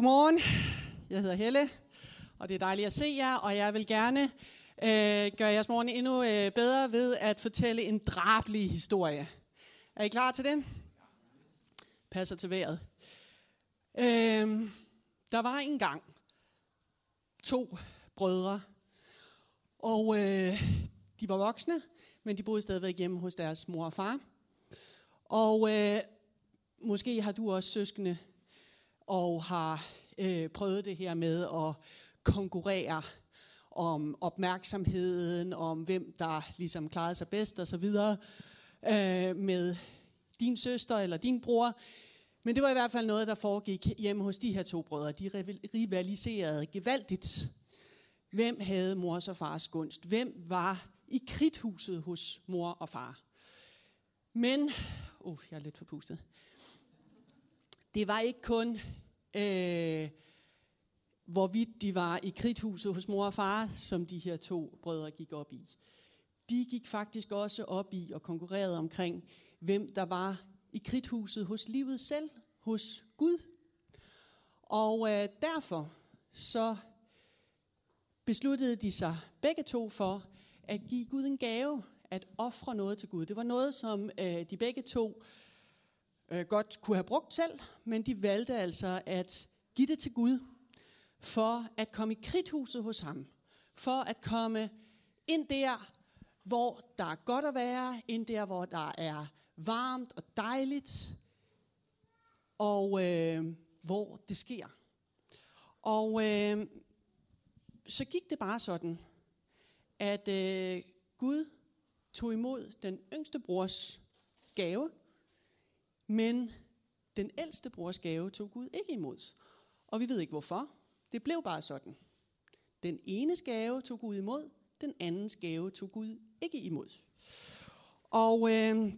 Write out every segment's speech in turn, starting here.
Godmorgen, jeg hedder Helle, og det er dejligt at se jer, og jeg vil gerne øh, gøre jeres morgen endnu øh, bedre ved at fortælle en drabelig historie. Er I klar til det? Passer til vejret. Øh, der var engang to brødre, og øh, de var voksne, men de boede stadigvæk hjemme hos deres mor og far. Og øh, måske har du også søskende, og har øh, prøvet det her med at konkurrere om opmærksomheden, om hvem der ligesom klarede sig bedst og så videre øh, med din søster eller din bror. Men det var i hvert fald noget, der foregik hjemme hos de her to brødre. De rivaliserede gevaldigt. Hvem havde mors og fars gunst? Hvem var i kridthuset hos mor og far? Men, uh, jeg er lidt forpustet. Det var ikke kun, øh, hvorvidt de var i kridthuset hos mor og far, som de her to brødre gik op i. De gik faktisk også op i og konkurrerede omkring, hvem der var i kridthuset hos livet selv, hos Gud. Og øh, derfor så besluttede de sig begge to for at give Gud en gave, at ofre noget til Gud. Det var noget, som øh, de begge to øh, Øh, godt kunne have brugt selv, men de valgte altså at give det til Gud, for at komme i kridthuset hos ham, for at komme ind der, hvor der er godt at være, ind der, hvor der er varmt og dejligt, og øh, hvor det sker. Og øh, så gik det bare sådan, at øh, Gud tog imod den yngste brors gave, men den ældste brors gave tog Gud ikke imod. Og vi ved ikke hvorfor. Det blev bare sådan. Den ene gave tog Gud imod, den andens gave tog Gud ikke imod. Og øh,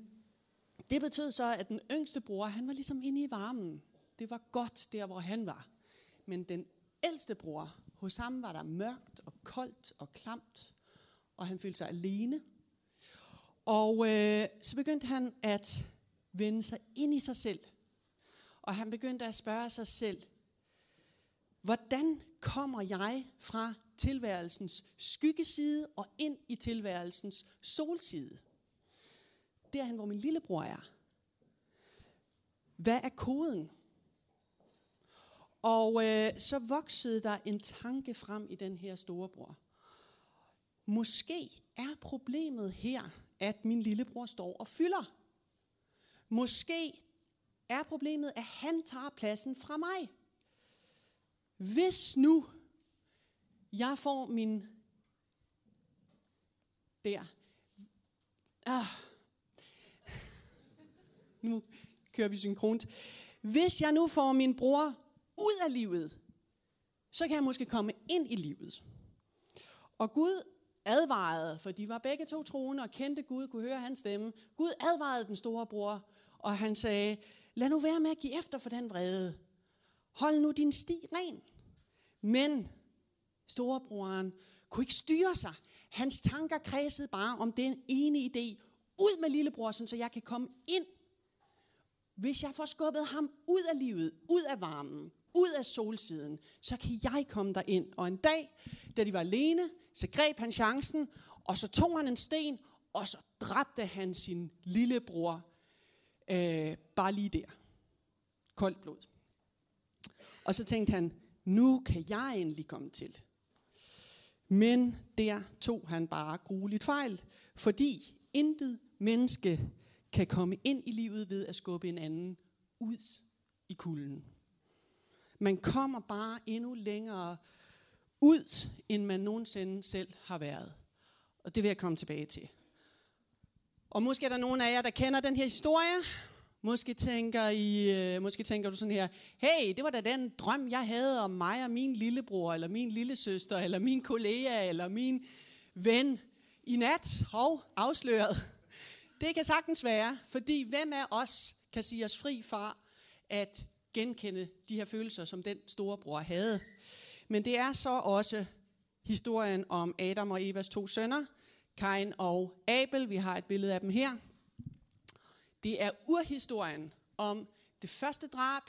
det betød så, at den yngste bror, han var ligesom inde i varmen. Det var godt der, hvor han var. Men den ældste bror, hos ham var der mørkt og koldt og klamt, og han følte sig alene. Og øh, så begyndte han at vende sig ind i sig selv. Og han begyndte at spørge sig selv, hvordan kommer jeg fra tilværelsens skyggeside og ind i tilværelsens solside? Derhen, hvor min lillebror er. Hvad er koden? Og øh, så voksede der en tanke frem i den her storebror. Måske er problemet her, at min lillebror står og fylder. Måske er problemet, at han tager pladsen fra mig. Hvis nu jeg får min der. Ah. Nu kører vi synkront. Hvis jeg nu får min bror ud af livet, så kan jeg måske komme ind i livet. Og Gud advarede, for de var begge to troende og kendte Gud, kunne høre hans stemme. Gud advarede den store bror, og han sagde, lad nu være med at give efter for den vrede. Hold nu din sti ren. Men storebroren kunne ikke styre sig. Hans tanker kredsede bare om den ene idé. Ud med lillebror, så jeg kan komme ind. Hvis jeg får skubbet ham ud af livet, ud af varmen, ud af solsiden, så kan jeg komme der ind. Og en dag, da de var alene, så greb han chancen, og så tog han en sten, og så dræbte han sin lillebror øh, bare lige der. Koldt blod. Og så tænkte han, nu kan jeg endelig komme til. Men der tog han bare grueligt fejl, fordi intet menneske kan komme ind i livet ved at skubbe en anden ud i kulden. Man kommer bare endnu længere ud, end man nogensinde selv har været. Og det vil jeg komme tilbage til. Og måske er der nogen af jer, der kender den her historie. Måske tænker, I, øh, måske tænker du sådan her, hey, det var da den drøm, jeg havde om mig og min lillebror, eller min lillesøster, eller min kollega, eller min ven i nat. Hov, afsløret. Det kan sagtens være, fordi hvem af os kan sige os fri fra at genkende de her følelser, som den store bror havde. Men det er så også historien om Adam og Evas to sønner, Kain og Abel. Vi har et billede af dem her. Det er urhistorien om det første drab,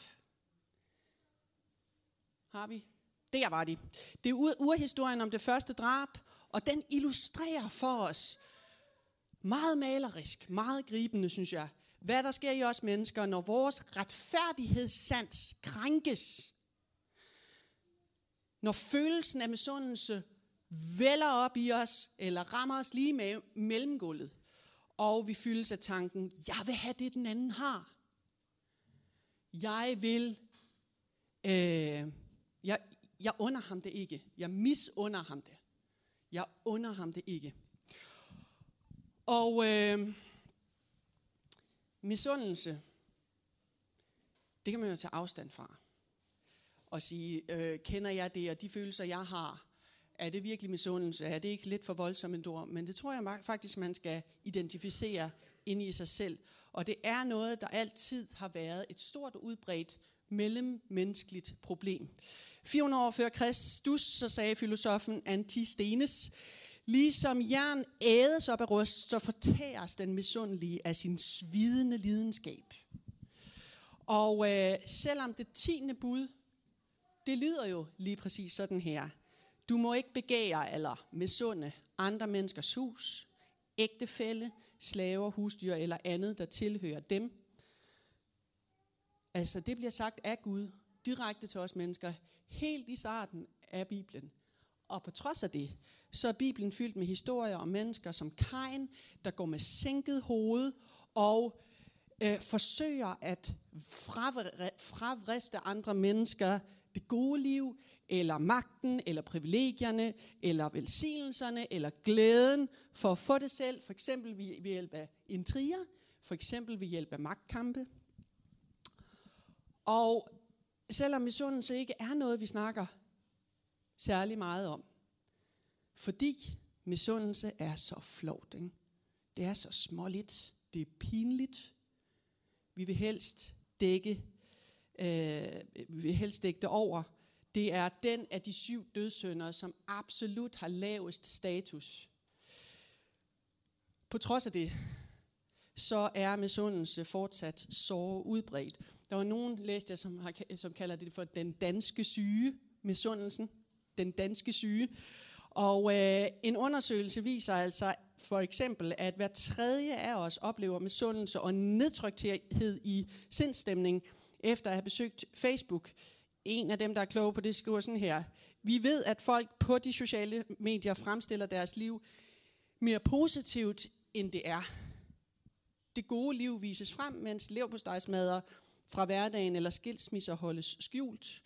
Har vi? Der var de. Det er urhistorien om det første drab, og den illustrerer for os meget malerisk, meget gribende, synes jeg, hvad der sker i os mennesker, når vores retfærdighedssans krænkes. Når følelsen af misundelse vælger op i os, eller rammer os lige med mellemgulvet, og vi fyldes af tanken, jeg vil have det, den anden har. Jeg vil, øh, jeg, jeg under ham det ikke. Jeg misunder ham det. Jeg under ham det ikke. Og øh, misundelse, det kan man jo tage afstand fra. Og sige, øh, kender jeg det, og de følelser, jeg har, er det virkelig misundelse? Er det ikke lidt for voldsomt en ord? Men det tror jeg faktisk, man skal identificere ind i sig selv. Og det er noget, der altid har været et stort udbredt mellemmenneskeligt problem. 400 år før Kristus, så sagde filosofen Antistenes, Ligesom jern ædes op af rust, så fortæres den misundelige af sin svidende lidenskab. Og øh, selvom det tiende bud, det lyder jo lige præcis sådan her. Du må ikke begære eller misunde andre menneskers hus, ægtefælle, slaver, husdyr eller andet, der tilhører dem. Altså det bliver sagt af Gud direkte til os mennesker, helt i starten af Bibelen. Og på trods af det, så er Bibelen fyldt med historier om mennesker som Kain, der går med sænket hoved og øh, forsøger at fravriste andre mennesker det gode liv, eller magten, eller privilegierne, eller velsignelserne, eller glæden for at få det selv, for eksempel ved hjælp af intriger, for eksempel ved hjælp af magtkampe. Og selvom misundelse ikke er noget, vi snakker særlig meget om, fordi misundelse er så flovt. Ikke? Det er så småligt. Det er pinligt. Vi vil helst dække, øh, vi vil helst dække det over. Det er den af de syv dødsønder, som absolut har lavest status. På trods af det, så er misundelse fortsat så udbredt. Der var nogen, læste jeg, som, har, som kalder det for den danske syge, misundelsen. Den danske syge. Og øh, en undersøgelse viser altså for eksempel, at hver tredje af os oplever misundelse og nedtrykthed i sindstemning efter at have besøgt Facebook. En af dem, der er kloge på det, skriver sådan her. Vi ved, at folk på de sociale medier fremstiller deres liv mere positivt, end det er. Det gode liv vises frem, mens leverpostejsmadder fra hverdagen eller skilsmisser holdes skjult.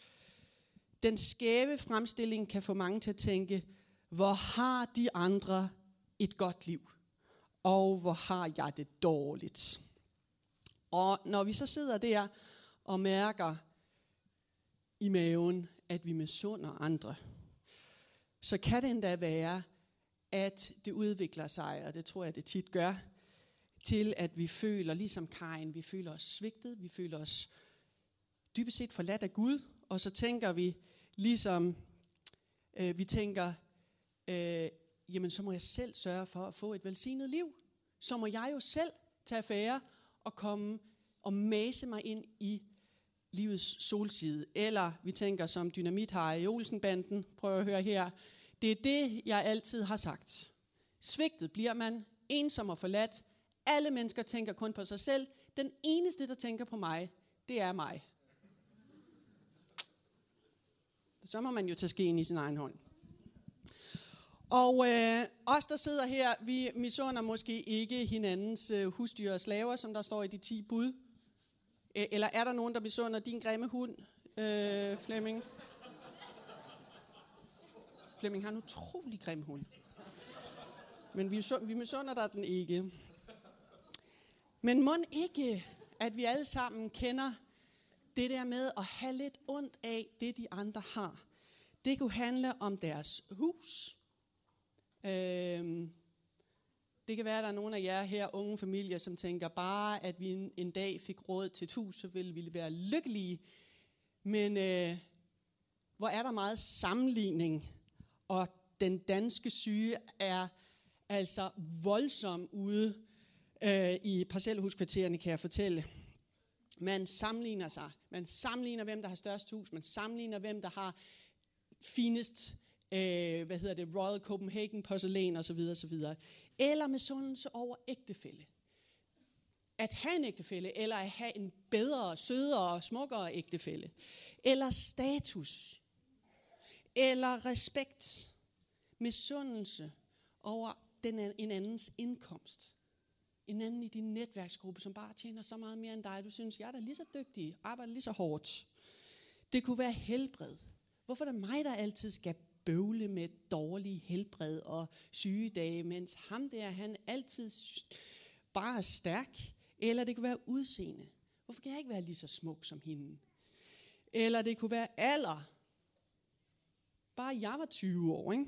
Den skæve fremstilling kan få mange til at tænke, hvor har de andre et godt liv, og hvor har jeg det dårligt. Og når vi så sidder der og mærker i maven, at vi misunder andre, så kan det endda være, at det udvikler sig, og det tror jeg, det tit gør, til at vi føler, ligesom Kain, vi føler os svigtet, vi føler os dybest set forladt af Gud, og så tænker vi, ligesom øh, vi tænker, øh, jamen så må jeg selv sørge for at få et velsignet liv. Så må jeg jo selv tage affære og komme og mase mig ind i livets solside. Eller vi tænker som dynamit har i Olsenbanden, prøv at høre her, det er det, jeg altid har sagt. Svigtet bliver man, ensom og forladt. Alle mennesker tænker kun på sig selv. Den eneste, der tænker på mig, det er mig. Så må man jo tage skeen i sin egen hånd. Og øh, os, der sidder her, vi misunder måske ikke hinandens øh, husdyr og slaver, som der står i de 10 bud. Øh, eller er der nogen, der misunder din grimme hund, øh, Flemming? Flemming har en utrolig grim hund. Men vi, vi misunder dig den ikke. Men må ikke, at vi alle sammen kender det der med at have lidt ondt af det, de andre har. Det kunne handle om deres hus, øh, det kan være, at der er nogle af jer her, unge familier, som tænker bare, at vi en, en dag fik råd til et hus, så ville vi være lykkelige. Men øh, hvor er der meget sammenligning, og den danske syge er altså voldsom ude øh, i parcelhuskvartererne, kan jeg fortælle. Man sammenligner sig. Man sammenligner, hvem der har størst hus. Man sammenligner, hvem der har finest, øh, hvad hedder det, Royal Copenhagen porcelæn osv. osv. Eller misundelse over ægtefælde. At have en ægtefælde, eller at have en bedre, sødere, smukkere ægtefælde. Eller status. Eller respekt. Misundelse over den, en andens indkomst. En anden i din netværksgruppe, som bare tjener så meget mere end dig. Du synes, jeg er da lige så dygtig, arbejder lige så hårdt. Det kunne være helbred. Hvorfor er det mig, der altid skal bøvle med dårlig helbred og sygedage, mens ham der, han altid bare er stærk? Eller det kunne være udseende. Hvorfor kan jeg ikke være lige så smuk som hende? Eller det kunne være alder. Bare jeg var 20 år, ikke?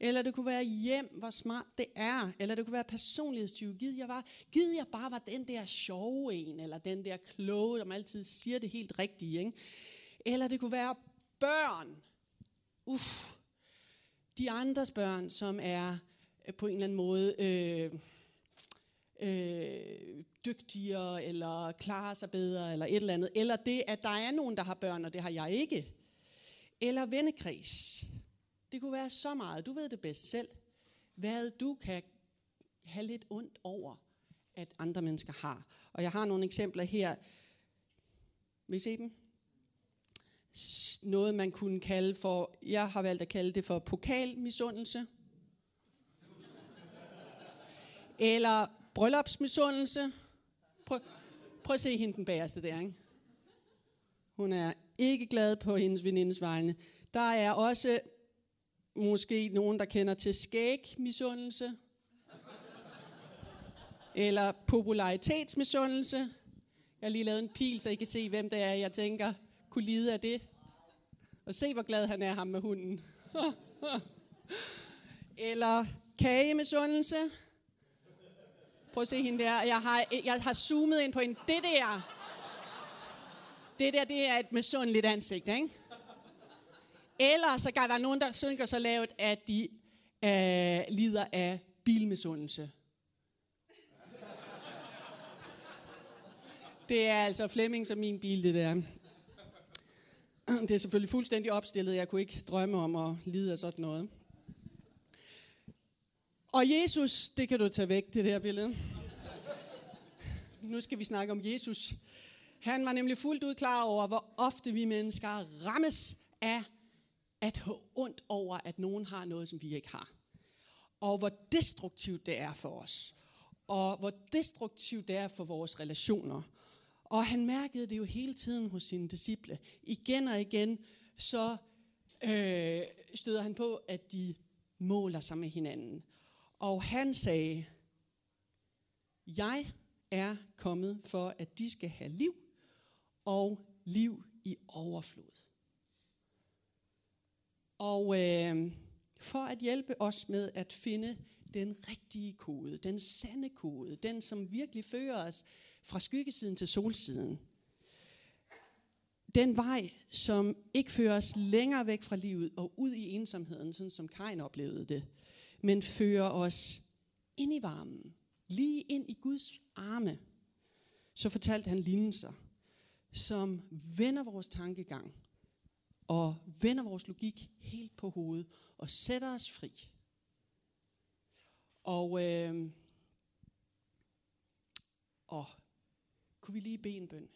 Eller det kunne være hjem, hvor smart det er. Eller det kunne være personlighedstyve. Gid jeg, var, gid jeg bare var den der sjove en, eller den der kloge, der altid siger det helt rigtige. Ikke? Eller det kunne være børn. Uff. De andres børn, som er øh, på en eller anden måde øh, øh, dygtigere, eller klarer sig bedre, eller et eller andet. Eller det, at der er nogen, der har børn, og det har jeg ikke. Eller vennekreds. Det kunne være så meget. Du ved det bedst selv. Hvad du kan have lidt ondt over, at andre mennesker har. Og jeg har nogle eksempler her. Vil I se dem? Noget, man kunne kalde for, jeg har valgt at kalde det for pokalmisundelse. Eller bryllupsmisundelse. Prøv, prøv at se hende den bagerste der, ikke? Hun er ikke glad på hendes venindes vegne. Der er også måske nogen, der kender til skægmisundelse. Eller popularitetsmisundelse. Jeg har lige lavet en pil, så I kan se, hvem det er, jeg tænker kunne lide af det. Og se, hvor glad han er, ham med hunden. Eller kage med sundelse. Prøv at se hende der. Jeg har, jeg har zoomet ind på en. Det der. Det der, det er et misundeligt ansigt, ikke? Eller så gør der nogen, der synker så lavt, at de øh, lider af bilmisundelse. Det er altså Flemming som min bil, det der. Det er selvfølgelig fuldstændig opstillet. Jeg kunne ikke drømme om at lide af sådan noget. Og Jesus, det kan du tage væk, det der billede. Nu skal vi snakke om Jesus. Han var nemlig fuldt ud klar over, hvor ofte vi mennesker rammes af at have ondt over, at nogen har noget, som vi ikke har. Og hvor destruktivt det er for os. Og hvor destruktivt det er for vores relationer. Og han mærkede det jo hele tiden hos sine disciple. Igen og igen, så øh, støder han på, at de måler sig med hinanden. Og han sagde, jeg er kommet for, at de skal have liv, og liv i overflod. Og øh, for at hjælpe os med at finde den rigtige kode, den sande kode, den som virkelig fører os fra skyggesiden til solsiden. Den vej, som ikke fører os længere væk fra livet og ud i ensomheden, sådan som Kain oplevede det, men fører os ind i varmen, lige ind i Guds arme. Så fortalte han lignelser, som vender vores tankegang og vender vores logik helt på hovedet og sætter os fri. Og, øh, og kunne vi lige bede en bøn?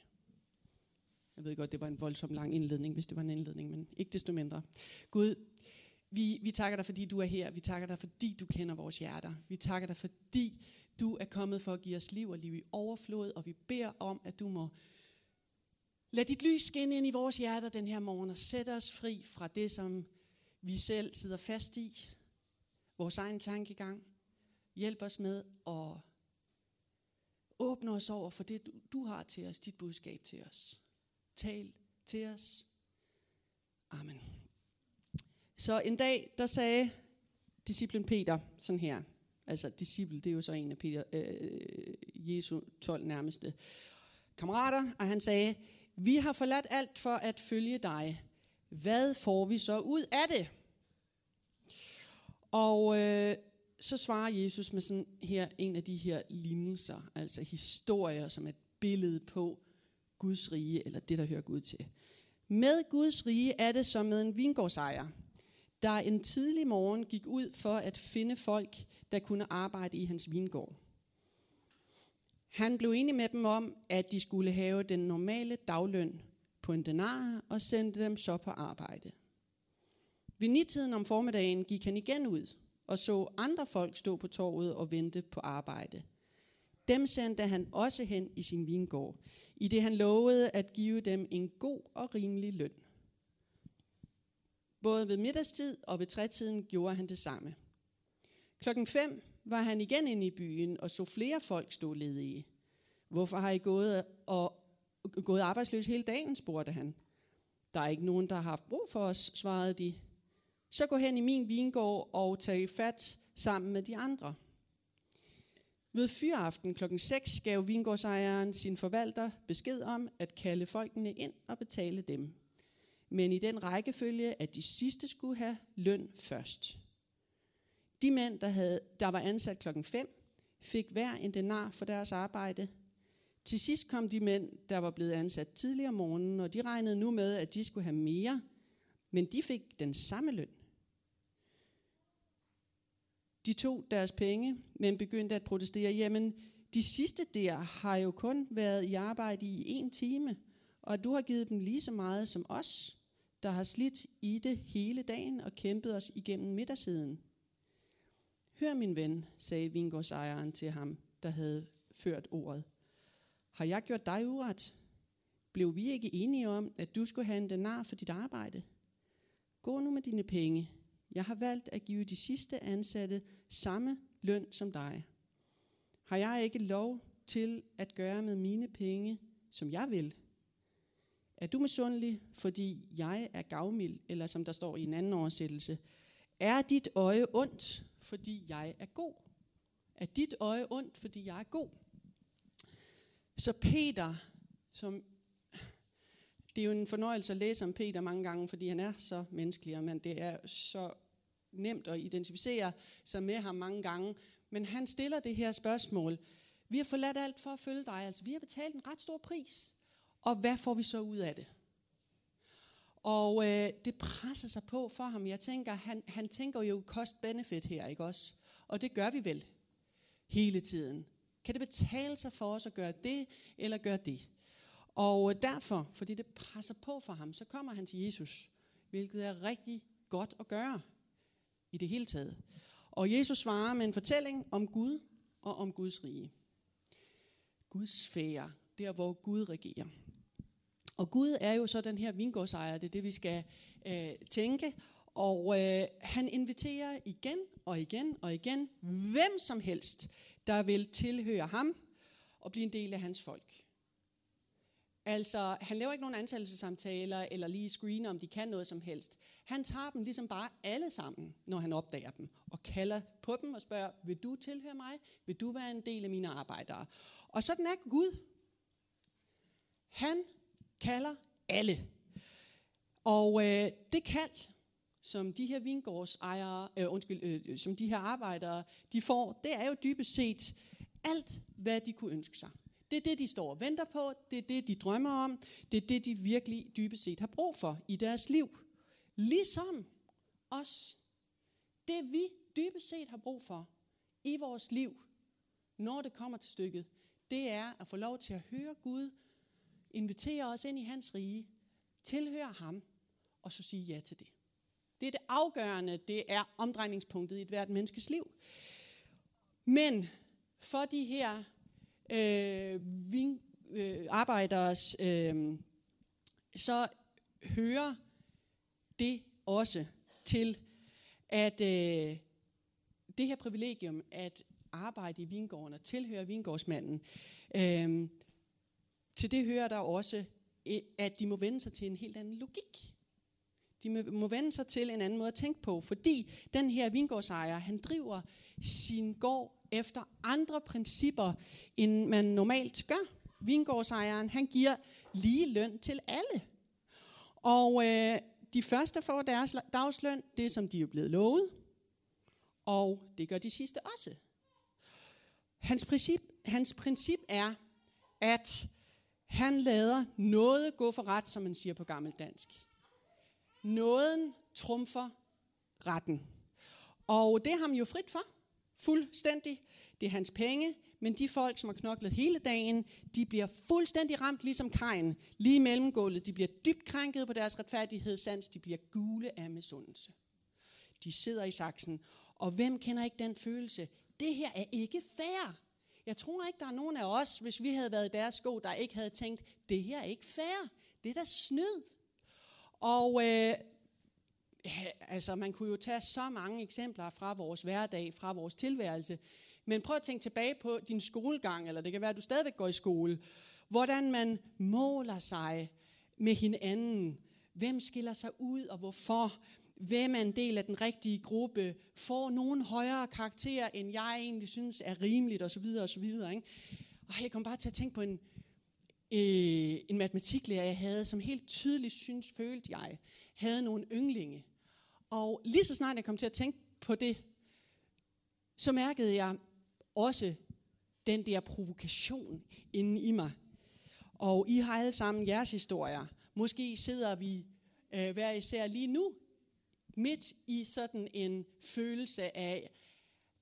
Jeg ved godt, det var en voldsom lang indledning, hvis det var en indledning, men ikke desto mindre. Gud, vi, vi takker dig, fordi du er her. Vi takker dig, fordi du kender vores hjerter. Vi takker dig, fordi du er kommet for at give os liv og liv i overflod, og vi beder om, at du må Lad dit lys skinne ind i vores hjerter den her morgen og sætte os fri fra det, som vi selv sidder fast i. Vores egen tankegang. Hjælp os med at åbne os over for det, du har til os, dit budskab til os. Tal til os. Amen. Så en dag, der sagde disciplen Peter sådan her. Altså disciple, det er jo så en af Peter, øh, Jesu 12 nærmeste kammerater. Og han sagde, vi har forladt alt for at følge dig. Hvad får vi så ud af det? Og øh, så svarer Jesus med sådan her en af de her lignelser, altså historier som et billede på Guds rige, eller det, der hører Gud til. Med Guds rige er det som med en vingårdsejer, der en tidlig morgen gik ud for at finde folk, der kunne arbejde i hans vingård. Han blev enig med dem om, at de skulle have den normale dagløn på en denar og sendte dem så på arbejde. Ved nitiden om formiddagen gik han igen ud og så andre folk stå på torvet og vente på arbejde. Dem sendte han også hen i sin vingård, i det han lovede at give dem en god og rimelig løn. Både ved middagstid og ved trætiden gjorde han det samme. Klokken 5 var han igen inde i byen og så flere folk stå ledige. Hvorfor har I gået, og, gået arbejdsløs hele dagen, spurgte han. Der er ikke nogen, der har haft brug for os, svarede de. Så gå hen i min vingård og tag fat sammen med de andre. Ved fyraften kl. 6 gav vingårdsejeren sin forvalter besked om at kalde folkene ind og betale dem. Men i den rækkefølge, at de sidste skulle have løn først. De mænd, der, havde, der var ansat klokken 5, fik hver en denar for deres arbejde. Til sidst kom de mænd, der var blevet ansat tidligere om morgenen, og de regnede nu med, at de skulle have mere, men de fik den samme løn. De tog deres penge, men begyndte at protestere. Jamen, de sidste der har jo kun været i arbejde i en time, og du har givet dem lige så meget som os, der har slidt i det hele dagen og kæmpet os igennem middagssiden. Hør min ven, sagde vingårdsejeren til ham, der havde ført ordet. Har jeg gjort dig uret? Blev vi ikke enige om, at du skulle have en denar for dit arbejde? Gå nu med dine penge. Jeg har valgt at give de sidste ansatte samme løn som dig. Har jeg ikke lov til at gøre med mine penge, som jeg vil? Er du misundelig, fordi jeg er gavmild, eller som der står i en anden oversættelse, er dit øje ondt, fordi jeg er god? Er dit øje ondt, fordi jeg er god? Så Peter, som det er jo en fornøjelse at læse om Peter mange gange, fordi han er så menneskelig, men det er så nemt at identificere sig med ham mange gange. Men han stiller det her spørgsmål. Vi har forladt alt for at følge dig. Altså, vi har betalt en ret stor pris. Og hvad får vi så ud af det? Og øh, det presser sig på for ham. Jeg tænker, han, han tænker jo cost-benefit her, ikke også? Og det gør vi vel hele tiden. Kan det betale sig for os at gøre det, eller gøre det? Og øh, derfor, fordi det presser på for ham, så kommer han til Jesus, hvilket er rigtig godt at gøre i det hele taget. Og Jesus svarer med en fortælling om Gud og om Guds rige. Guds sfære, der hvor Gud regerer. Og Gud er jo så den her vingårdsejer, det er det, vi skal øh, tænke. Og øh, han inviterer igen og igen og igen hvem som helst, der vil tilhøre ham og blive en del af hans folk. Altså, han laver ikke nogen ansættelsessamtaler eller lige screener, om de kan noget som helst. Han tager dem ligesom bare alle sammen, når han opdager dem, og kalder på dem og spørger, vil du tilhøre mig? Vil du være en del af mine arbejdere? Og sådan er Gud. Han kalder alle. Og øh, det kald, som de her vingårdsejere, øh, undskyld, øh, som de her arbejdere, de får, det er jo dybest set alt, hvad de kunne ønske sig. Det er det, de står og venter på. Det er det, de drømmer om. Det er det, de virkelig dybest set har brug for i deres liv. Ligesom os. Det vi dybest set har brug for i vores liv, når det kommer til stykket, det er at få lov til at høre Gud, invitere os ind i hans rige, tilhøre ham, og så sige ja til det. Det er det afgørende, det er omdrejningspunktet i et hvert menneskes liv. Men for de her øh, vin, øh, arbejderes, øh, så hører det også til, at øh, det her privilegium at arbejde i vingården og tilhøre vingårdsmanden, øh, til det hører der også, øh, at de må vende sig til en helt anden logik. De må vende sig til en anden måde at tænke på, fordi den her vingårdsejer, han driver sin gård efter andre principper, end man normalt gør. Vingårdsejeren, han giver lige løn til alle. Og øh, de første får deres dagsløn, det som de er blevet lovet, og det gør de sidste også. Hans princip, hans princip er, at han lader noget gå for ret, som man siger på gammeldansk. Nåden trumfer retten. Og det har han jo frit for. Fuldstændig. Det er hans penge, men de folk, som har knoklet hele dagen, de bliver fuldstændig ramt, ligesom kajen, lige mellem gulvet. De bliver dybt krænket på deres retfærdighedssans. De bliver gule af misundelse. De sidder i saksen. Og hvem kender ikke den følelse? Det her er ikke fair. Jeg tror ikke, der er nogen af os, hvis vi havde været i deres sko, der ikke havde tænkt, det her er ikke fair. Det er da snyd. Og øh, altså, man kunne jo tage så mange eksempler fra vores hverdag, fra vores tilværelse. Men prøv at tænke tilbage på din skolegang, eller det kan være, at du stadigvæk går i skole. Hvordan man måler sig med hinanden. Hvem skiller sig ud, og hvorfor? Hvem er en del af den rigtige gruppe? Får nogen højere karakter, end jeg egentlig synes er rimeligt, osv. osv. Ikke? Og jeg kom bare til at tænke på en, øh, en matematiklærer, jeg havde, som helt tydeligt synes, følte jeg, havde nogle yndlinge. Og lige så snart jeg kom til at tænke på det, så mærkede jeg også den der provokation inde i mig. Og I har alle sammen jeres historier. Måske sidder vi øh, hver især lige nu midt i sådan en følelse af,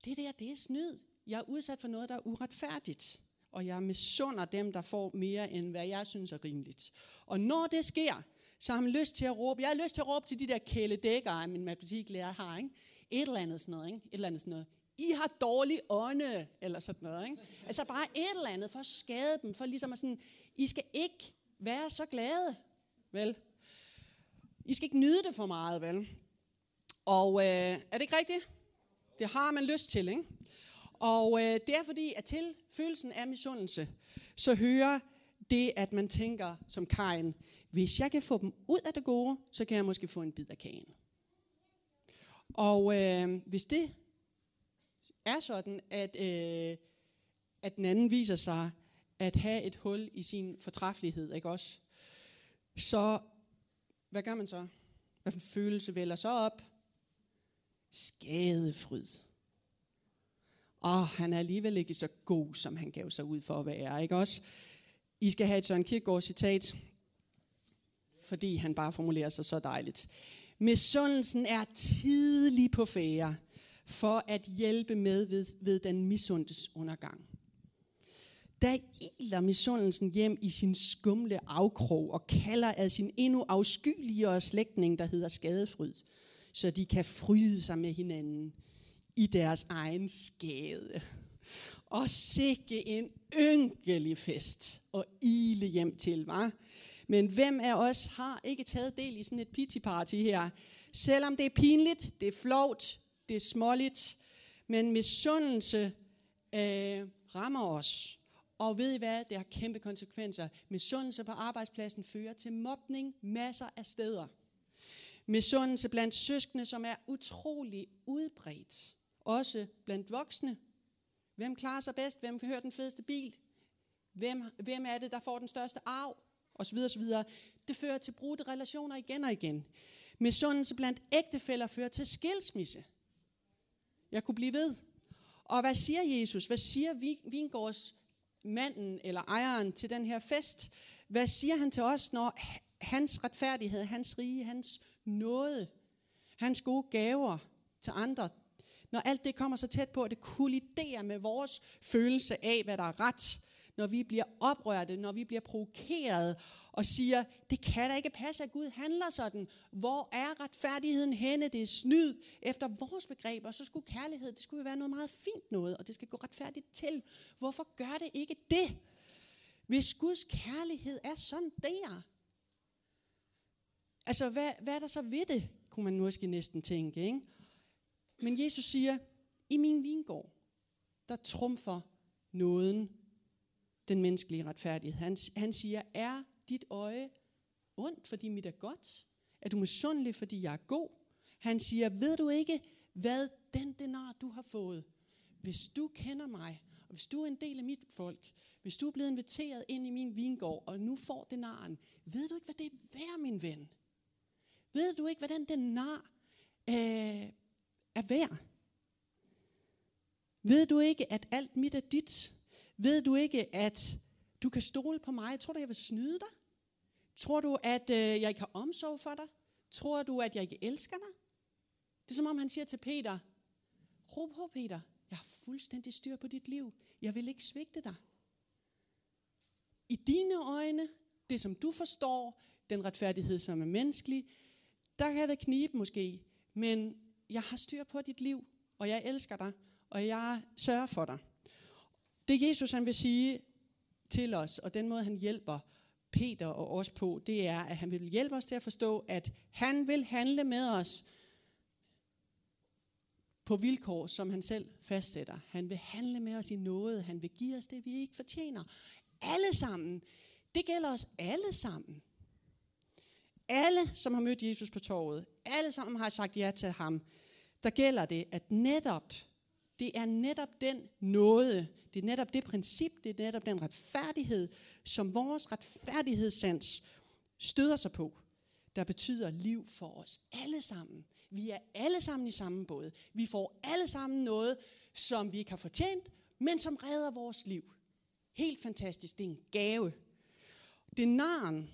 det der, det er snyd. Jeg er udsat for noget, der er uretfærdigt. Og jeg misunder dem, der får mere, end hvad jeg synes er rimeligt. Og når det sker, så har man lyst til at råbe. Jeg har lyst til at råbe til de der kæledækkere, min matematiklærer har. Ikke? Et eller andet sådan noget. Ikke? Et eller andet sådan noget. I har dårlig ånde, eller sådan noget. Ikke? Altså bare et eller andet for at skade dem, for ligesom at sådan, I skal ikke være så glade, vel? I skal ikke nyde det for meget, vel? Og øh, er det ikke rigtigt? Det har man lyst til, ikke? Og øh, det er fordi, at til følelsen af misundelse, så hører det, at man tænker som Kain, hvis jeg kan få dem ud af det gode, så kan jeg måske få en bid af kagen. Og øh, hvis det er sådan, at, øh, at den anden viser sig at have et hul i sin fortræffelighed, ikke også? Så hvad gør man så? Hvad for en følelse vælger så op? Skadefryd. Åh, han er alligevel ikke så god, som han gav sig ud for at være, ikke også? I skal have et Søren Kierkegaard citat, fordi han bare formulerer sig så dejligt. Misundelsen er tidlig på fære for at hjælpe med ved, ved den misundes undergang. Da iler misundelsen hjem i sin skumle afkrog og kalder af sin endnu afskyeligere slægtning, der hedder skadefryd, så de kan fryde sig med hinanden i deres egen skade. Og sikke en ynkelig fest og ile hjem til, var. Men hvem af os har ikke taget del i sådan et pity party her? Selvom det er pinligt, det er flovt, det er småligt, men misundelse øh, rammer os. Og ved I hvad? Det har kæmpe konsekvenser. Misundelse på arbejdspladsen fører til mobning masser af steder. Misundelse blandt søskende, som er utrolig udbredt. Også blandt voksne. Hvem klarer sig bedst? Hvem kan høre den fedeste bil? Hvem, hvem er det, der får den største arv? Og så videre, så videre. Det fører til brudte relationer igen og igen. Misundelse blandt ægtefæller fører til skilsmisse. Jeg kunne blive ved. Og hvad siger Jesus? Hvad siger Vingårds manden eller ejeren til den her fest? Hvad siger han til os, når hans retfærdighed, hans rige, hans nåde, hans gode gaver til andre, når alt det kommer så tæt på, at det kolliderer med vores følelse af, hvad der er ret, når vi bliver oprørte, når vi bliver provokeret og siger, det kan da ikke passe, at Gud handler sådan. Hvor er retfærdigheden henne? Det er snyd. Efter vores begreber, så skulle kærlighed, det skulle jo være noget meget fint noget, og det skal gå retfærdigt til. Hvorfor gør det ikke det? Hvis Guds kærlighed er sådan der. Altså, hvad, hvad er der så ved det, kunne man måske næsten tænke, ikke? Men Jesus siger, i min vingård, der trumfer nåden den menneskelige retfærdighed. Han, han siger, er dit øje ondt, fordi mit er godt? Er du misundelig, fordi jeg er god? Han siger, ved du ikke, hvad den denar, du har fået, hvis du kender mig, og hvis du er en del af mit folk, hvis du er blevet inviteret ind i min vingård, og nu får denaren, ved du ikke, hvad det er værd, min ven? Ved du ikke, hvad den denar øh, er værd? Ved du ikke, at alt mit er dit? Ved du ikke, at Du kan stole på mig. Tror du, jeg vil snyde dig? Tror du, at øh, jeg ikke har omsorg for dig? Tror du, at jeg ikke elsker dig? Det er som om han siger til Peter, ro på Peter, jeg har fuldstændig styr på dit liv. Jeg vil ikke svigte dig. I dine øjne, det som du forstår, den retfærdighed, som er menneskelig, der kan det knibe måske, men jeg har styr på dit liv, og jeg elsker dig, og jeg sørger for dig. Det Jesus han vil sige til os, og den måde han hjælper Peter og os på, det er, at han vil hjælpe os til at forstå, at han vil handle med os på vilkår, som han selv fastsætter. Han vil handle med os i noget. Han vil give os det, vi ikke fortjener. Alle sammen. Det gælder os alle sammen. Alle, som har mødt Jesus på torvet, alle sammen har sagt ja til ham, der gælder det, at netop, det er netop den nåde, det er netop det princip, det er netop den retfærdighed, som vores retfærdighedssans støder sig på, der betyder liv for os alle sammen. Vi er alle sammen i samme båd. Vi får alle sammen noget, som vi ikke har fortjent, men som redder vores liv. Helt fantastisk. Det er en gave. Det er naren,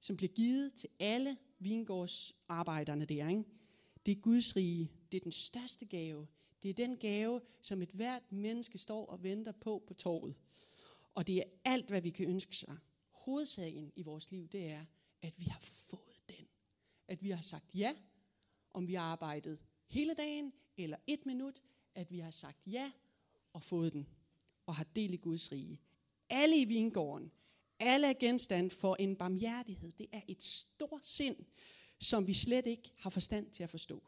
som bliver givet til alle vingårdsarbejderne der. Ikke? Det er Guds rige. Det er den største gave. Det er den gave, som et hvert menneske står og venter på på torvet. Og det er alt, hvad vi kan ønske sig. Hovedsagen i vores liv, det er, at vi har fået den. At vi har sagt ja, om vi har arbejdet hele dagen eller et minut, at vi har sagt ja og fået den og har del i Guds rige. Alle i vingården, alle er genstand for en barmhjertighed. Det er et stort sind, som vi slet ikke har forstand til at forstå.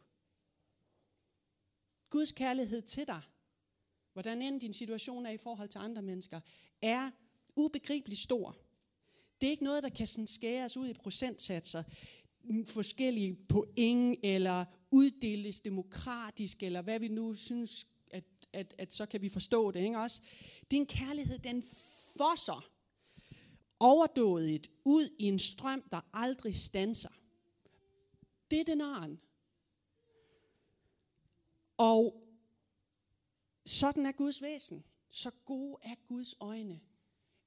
Guds kærlighed til dig, hvordan end din situation er i forhold til andre mennesker, er ubegribeligt stor. Det er ikke noget, der kan sådan skæres ud i procentsatser, mm, forskellige point, eller uddeles demokratisk, eller hvad vi nu synes, at, at, at så kan vi forstå det. Ikke også? Din kærlighed, den fosser overdådigt ud i en strøm, der aldrig stanser. Det er den arn. Og sådan er Guds væsen. Så gode er Guds øjne.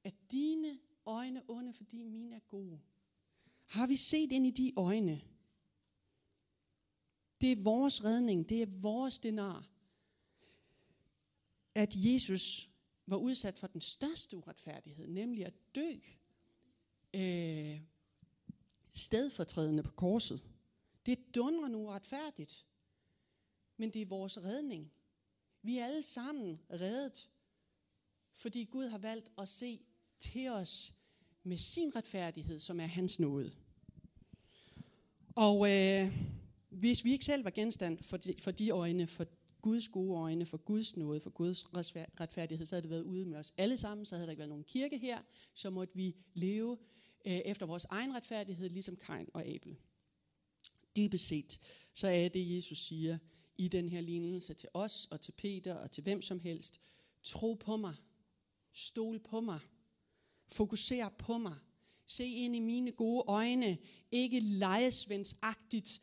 At dine øjne onde, fordi mine er gode. Har vi set ind i de øjne? Det er vores redning, det er vores denar. At Jesus var udsat for den største uretfærdighed, nemlig at dø øh, stedfortrædende på korset. Det er dundrende uretfærdigt, men det er vores redning. Vi er alle sammen reddet, fordi Gud har valgt at se til os med sin retfærdighed, som er hans nåde. Og øh, hvis vi ikke selv var genstand for de, for de øjne, for Guds gode øjne, for Guds nåde, for Guds retfærdighed, så havde det været ude med os alle sammen, så havde der ikke været nogen kirke her, så måtte vi leve øh, efter vores egen retfærdighed, ligesom Kain og Abel. Dybest set, så er det, Jesus siger i den her lignelse til os og til Peter og til hvem som helst. Tro på mig. Stol på mig. Fokuser på mig. Se ind i mine gode øjne. Ikke lejesvensagtigt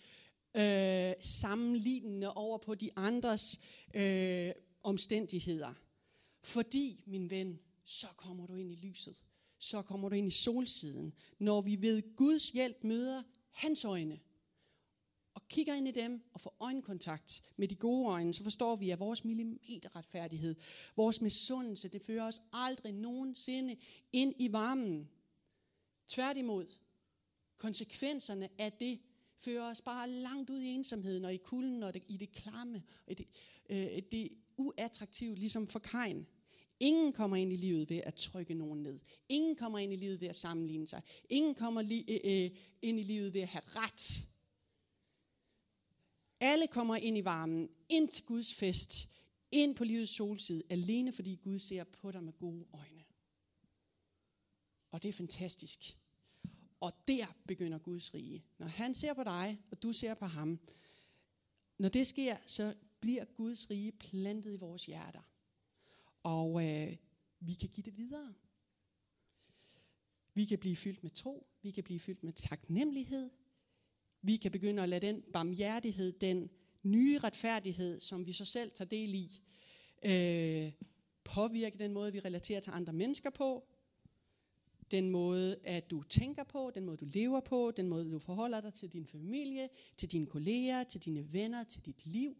øh, sammenlignende over på de andres øh, omstændigheder. Fordi, min ven, så kommer du ind i lyset. Så kommer du ind i solsiden. Når vi ved Guds hjælp møder hans øjne, og kigger ind i dem og får øjenkontakt med de gode øjne, så forstår vi, at vores millimeterretfærdighed, vores misundelse, det fører os aldrig nogensinde ind i varmen. Tværtimod, konsekvenserne af det fører os bare langt ud i ensomheden og i kulden og det, i det klamme og det, øh, det uattraktive, ligesom for Kain. Ingen kommer ind i livet ved at trykke nogen ned. Ingen kommer ind i livet ved at sammenligne sig. Ingen kommer li, øh, øh, ind i livet ved at have ret. Alle kommer ind i varmen, ind til Guds fest, ind på livets solside, alene fordi Gud ser på dig med gode øjne. Og det er fantastisk. Og der begynder Guds rige. Når han ser på dig, og du ser på ham, når det sker, så bliver Guds rige plantet i vores hjerter. Og øh, vi kan give det videre. Vi kan blive fyldt med tro, vi kan blive fyldt med taknemmelighed, vi kan begynde at lade den barmhjertighed, den nye retfærdighed, som vi så selv tager del i, øh, påvirke den måde, vi relaterer til andre mennesker på, den måde, at du tænker på, den måde, du lever på, den måde, du forholder dig til din familie, til dine kolleger, til dine venner, til dit liv,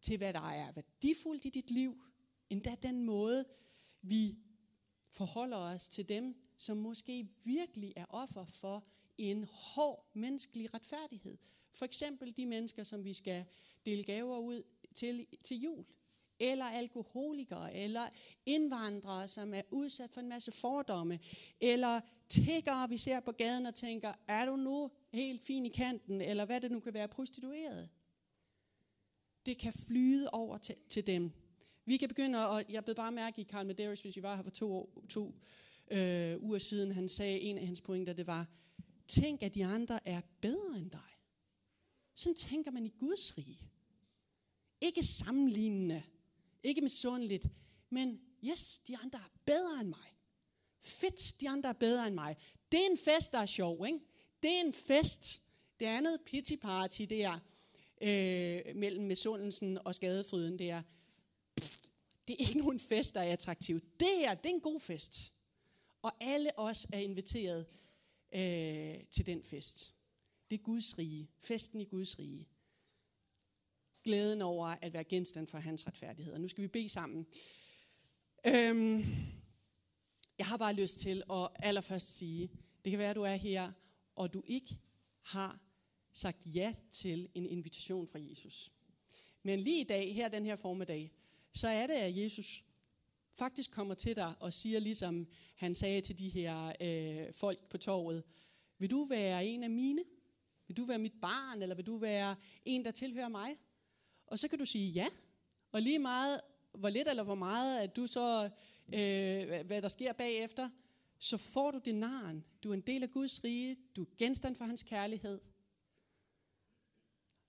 til hvad der er værdifuldt i dit liv, endda den måde, vi forholder os til dem, som måske virkelig er offer for en hård menneskelig retfærdighed. For eksempel de mennesker, som vi skal dele gaver ud til, til jul. Eller alkoholikere, eller indvandrere, som er udsat for en masse fordomme. Eller tiggere, vi ser på gaden og tænker, er du nu helt fin i kanten, eller hvad det nu kan være, prostitueret. Det kan flyde over til, til dem. Vi kan begynde, og jeg blev bare mærke i Carl Medeiros, hvis I var her for to, to øh, uger siden, han sagde, en af hans pointer, det var, tænk, at de andre er bedre end dig. Sådan tænker man i Guds rige. Ikke sammenlignende, ikke misundeligt, men yes, de andre er bedre end mig. Fedt, de andre er bedre end mig. Det er en fest, der er sjov, ikke? Det er en fest. Det andet pity party, det er øh, mellem misundelsen og skadefryden, det er, pff, det er ikke nogen fest, der er attraktiv. Det her, det er en god fest. Og alle os er inviteret øh, til den fest. Det er Guds rige. Festen i Guds rige. Glæden over at være genstand for hans retfærdighed. Og nu skal vi bede sammen. Øhm, jeg har bare lyst til at allerførst sige, det kan være, at du er her, og du ikke har sagt ja til en invitation fra Jesus. Men lige i dag, her den her formiddag, så er det, at Jesus faktisk kommer til dig og siger, ligesom han sagde til de her øh, folk på torvet, vil du være en af mine? Vil du være mit barn, eller vil du være en, der tilhører mig? Og så kan du sige ja. Og lige meget, hvor lidt eller hvor meget, at du så, øh, hvad der sker bagefter, så får du din naren. Du er en del af Guds rige. Du er genstand for hans kærlighed.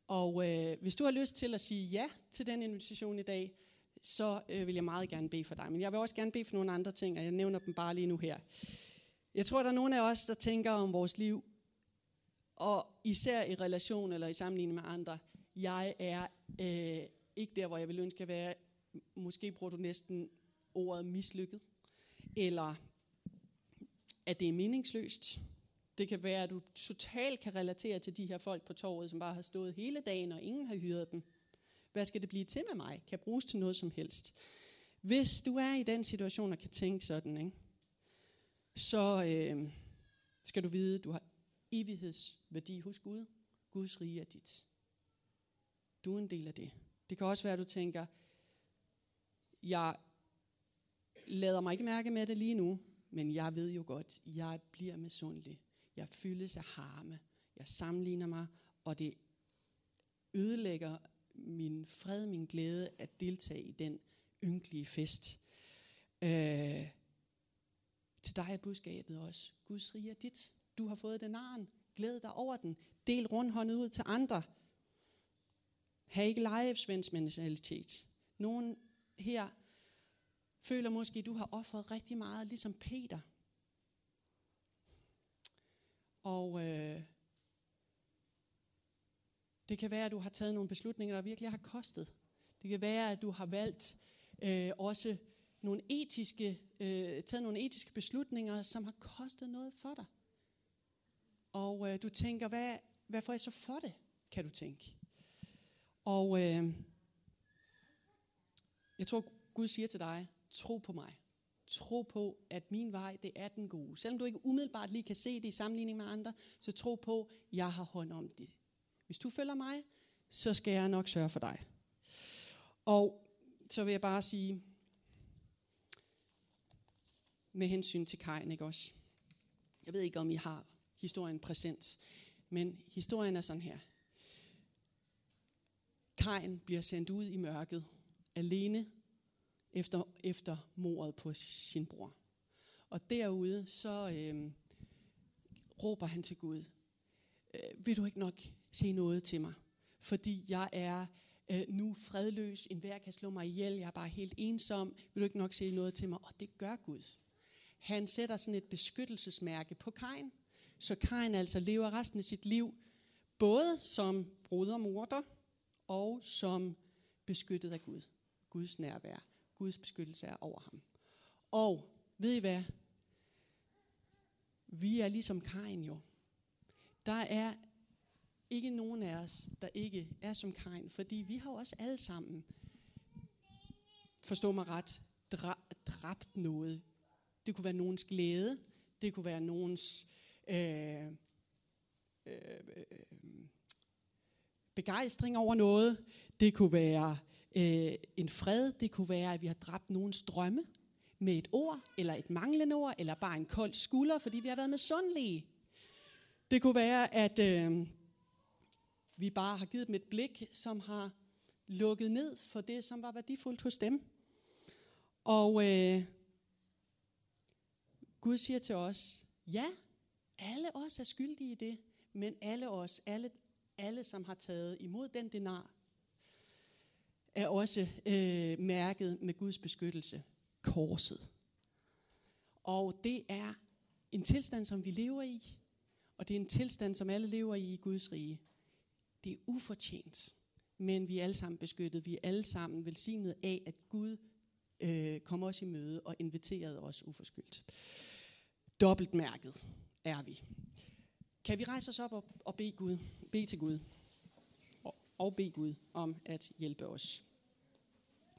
Og øh, hvis du har lyst til at sige ja til den invitation i dag, så øh, vil jeg meget gerne bede for dig. Men jeg vil også gerne bede for nogle andre ting, og jeg nævner dem bare lige nu her. Jeg tror, der er nogle af os, der tænker om vores liv, og især i relation eller i sammenligning med andre, jeg er øh, ikke der, hvor jeg vil ønske at være. Måske bruger du næsten ordet mislykket, eller at det er meningsløst. Det kan være, at du totalt kan relatere til de her folk på torvet, som bare har stået hele dagen, og ingen har hyret dem. Hvad skal det blive til med mig? Kan bruges til noget som helst? Hvis du er i den situation og kan tænke sådan, ikke? så øh, skal du vide, at du har evighedsværdi hos Gud. Guds rige er dit. Du er en del af det. Det kan også være, at du tænker, jeg lader mig ikke mærke med det lige nu, men jeg ved jo godt, jeg bliver misundelig. Jeg fyldes af harme. Jeg sammenligner mig, og det ødelægger min fred, min glæde at deltage i den ynkelige fest. Øh, til dig er budskabet også. Guds rige er dit. Du har fået den arn. Glæd dig over den. Del rundhåndet ud til andre. Ha' ikke lejesvendsmentalitet. Nogen her føler måske, at du har offret rigtig meget, ligesom Peter. Og øh, det kan være, at du har taget nogle beslutninger, der virkelig har kostet. Det kan være, at du har valgt øh, også nogle etiske, øh, taget nogle etiske beslutninger, som har kostet noget for dig. Og øh, du tænker, hvad, hvad får jeg så for det, kan du tænke. Og øh, jeg tror, Gud siger til dig, tro på mig. Tro på, at min vej, det er den gode. Selvom du ikke umiddelbart lige kan se det i sammenligning med andre, så tro på, at jeg har hånd om det. Hvis du følger mig, så skal jeg nok sørge for dig. Og så vil jeg bare sige, med hensyn til Kajen, ikke også? Jeg ved ikke, om I har historien præsent, men historien er sådan her. Kajen bliver sendt ud i mørket, alene efter, efter mordet på sin bror. Og derude, så øh, råber han til Gud, øh, vil du ikke nok se noget til mig? Fordi jeg er øh, nu fredløs, en hver kan slå mig ihjel, jeg er bare helt ensom, vil du ikke nok se noget til mig? Og det gør Gud. Han sætter sådan et beskyttelsesmærke på Kain, så Kain altså lever resten af sit liv både som brodermorder og som beskyttet af Gud. Guds nærvær. Guds beskyttelse er over ham. Og ved I hvad? Vi er ligesom Kain jo. Der er ikke nogen af os, der ikke er som Kain, fordi vi har også alle sammen, forstå mig ret, dræbt noget. Det kunne være nogens glæde, det kunne være nogens øh, øh, øh, begejstring over noget, det kunne være øh, en fred, det kunne være, at vi har dræbt nogens drømme med et ord, eller et manglende ord, eller bare en kold skulder, fordi vi har været med sundlige. Det kunne være, at øh, vi bare har givet dem et blik, som har lukket ned for det, som var værdifuldt hos dem. Og øh, Gud siger til os, ja, alle os er skyldige i det, men alle os, alle, alle som har taget imod den denar, er også øh, mærket med Guds beskyttelse, korset. Og det er en tilstand, som vi lever i, og det er en tilstand, som alle lever i i Guds rige. Det er ufortjent, men vi er alle sammen beskyttet. Vi er alle sammen velsignet af, at Gud øh, kom os i møde og inviterede os uforskyldt. Dobbeltmærket er vi. Kan vi rejse os op og, og bede, Gud, bede til Gud? Og, og bede Gud om at hjælpe os.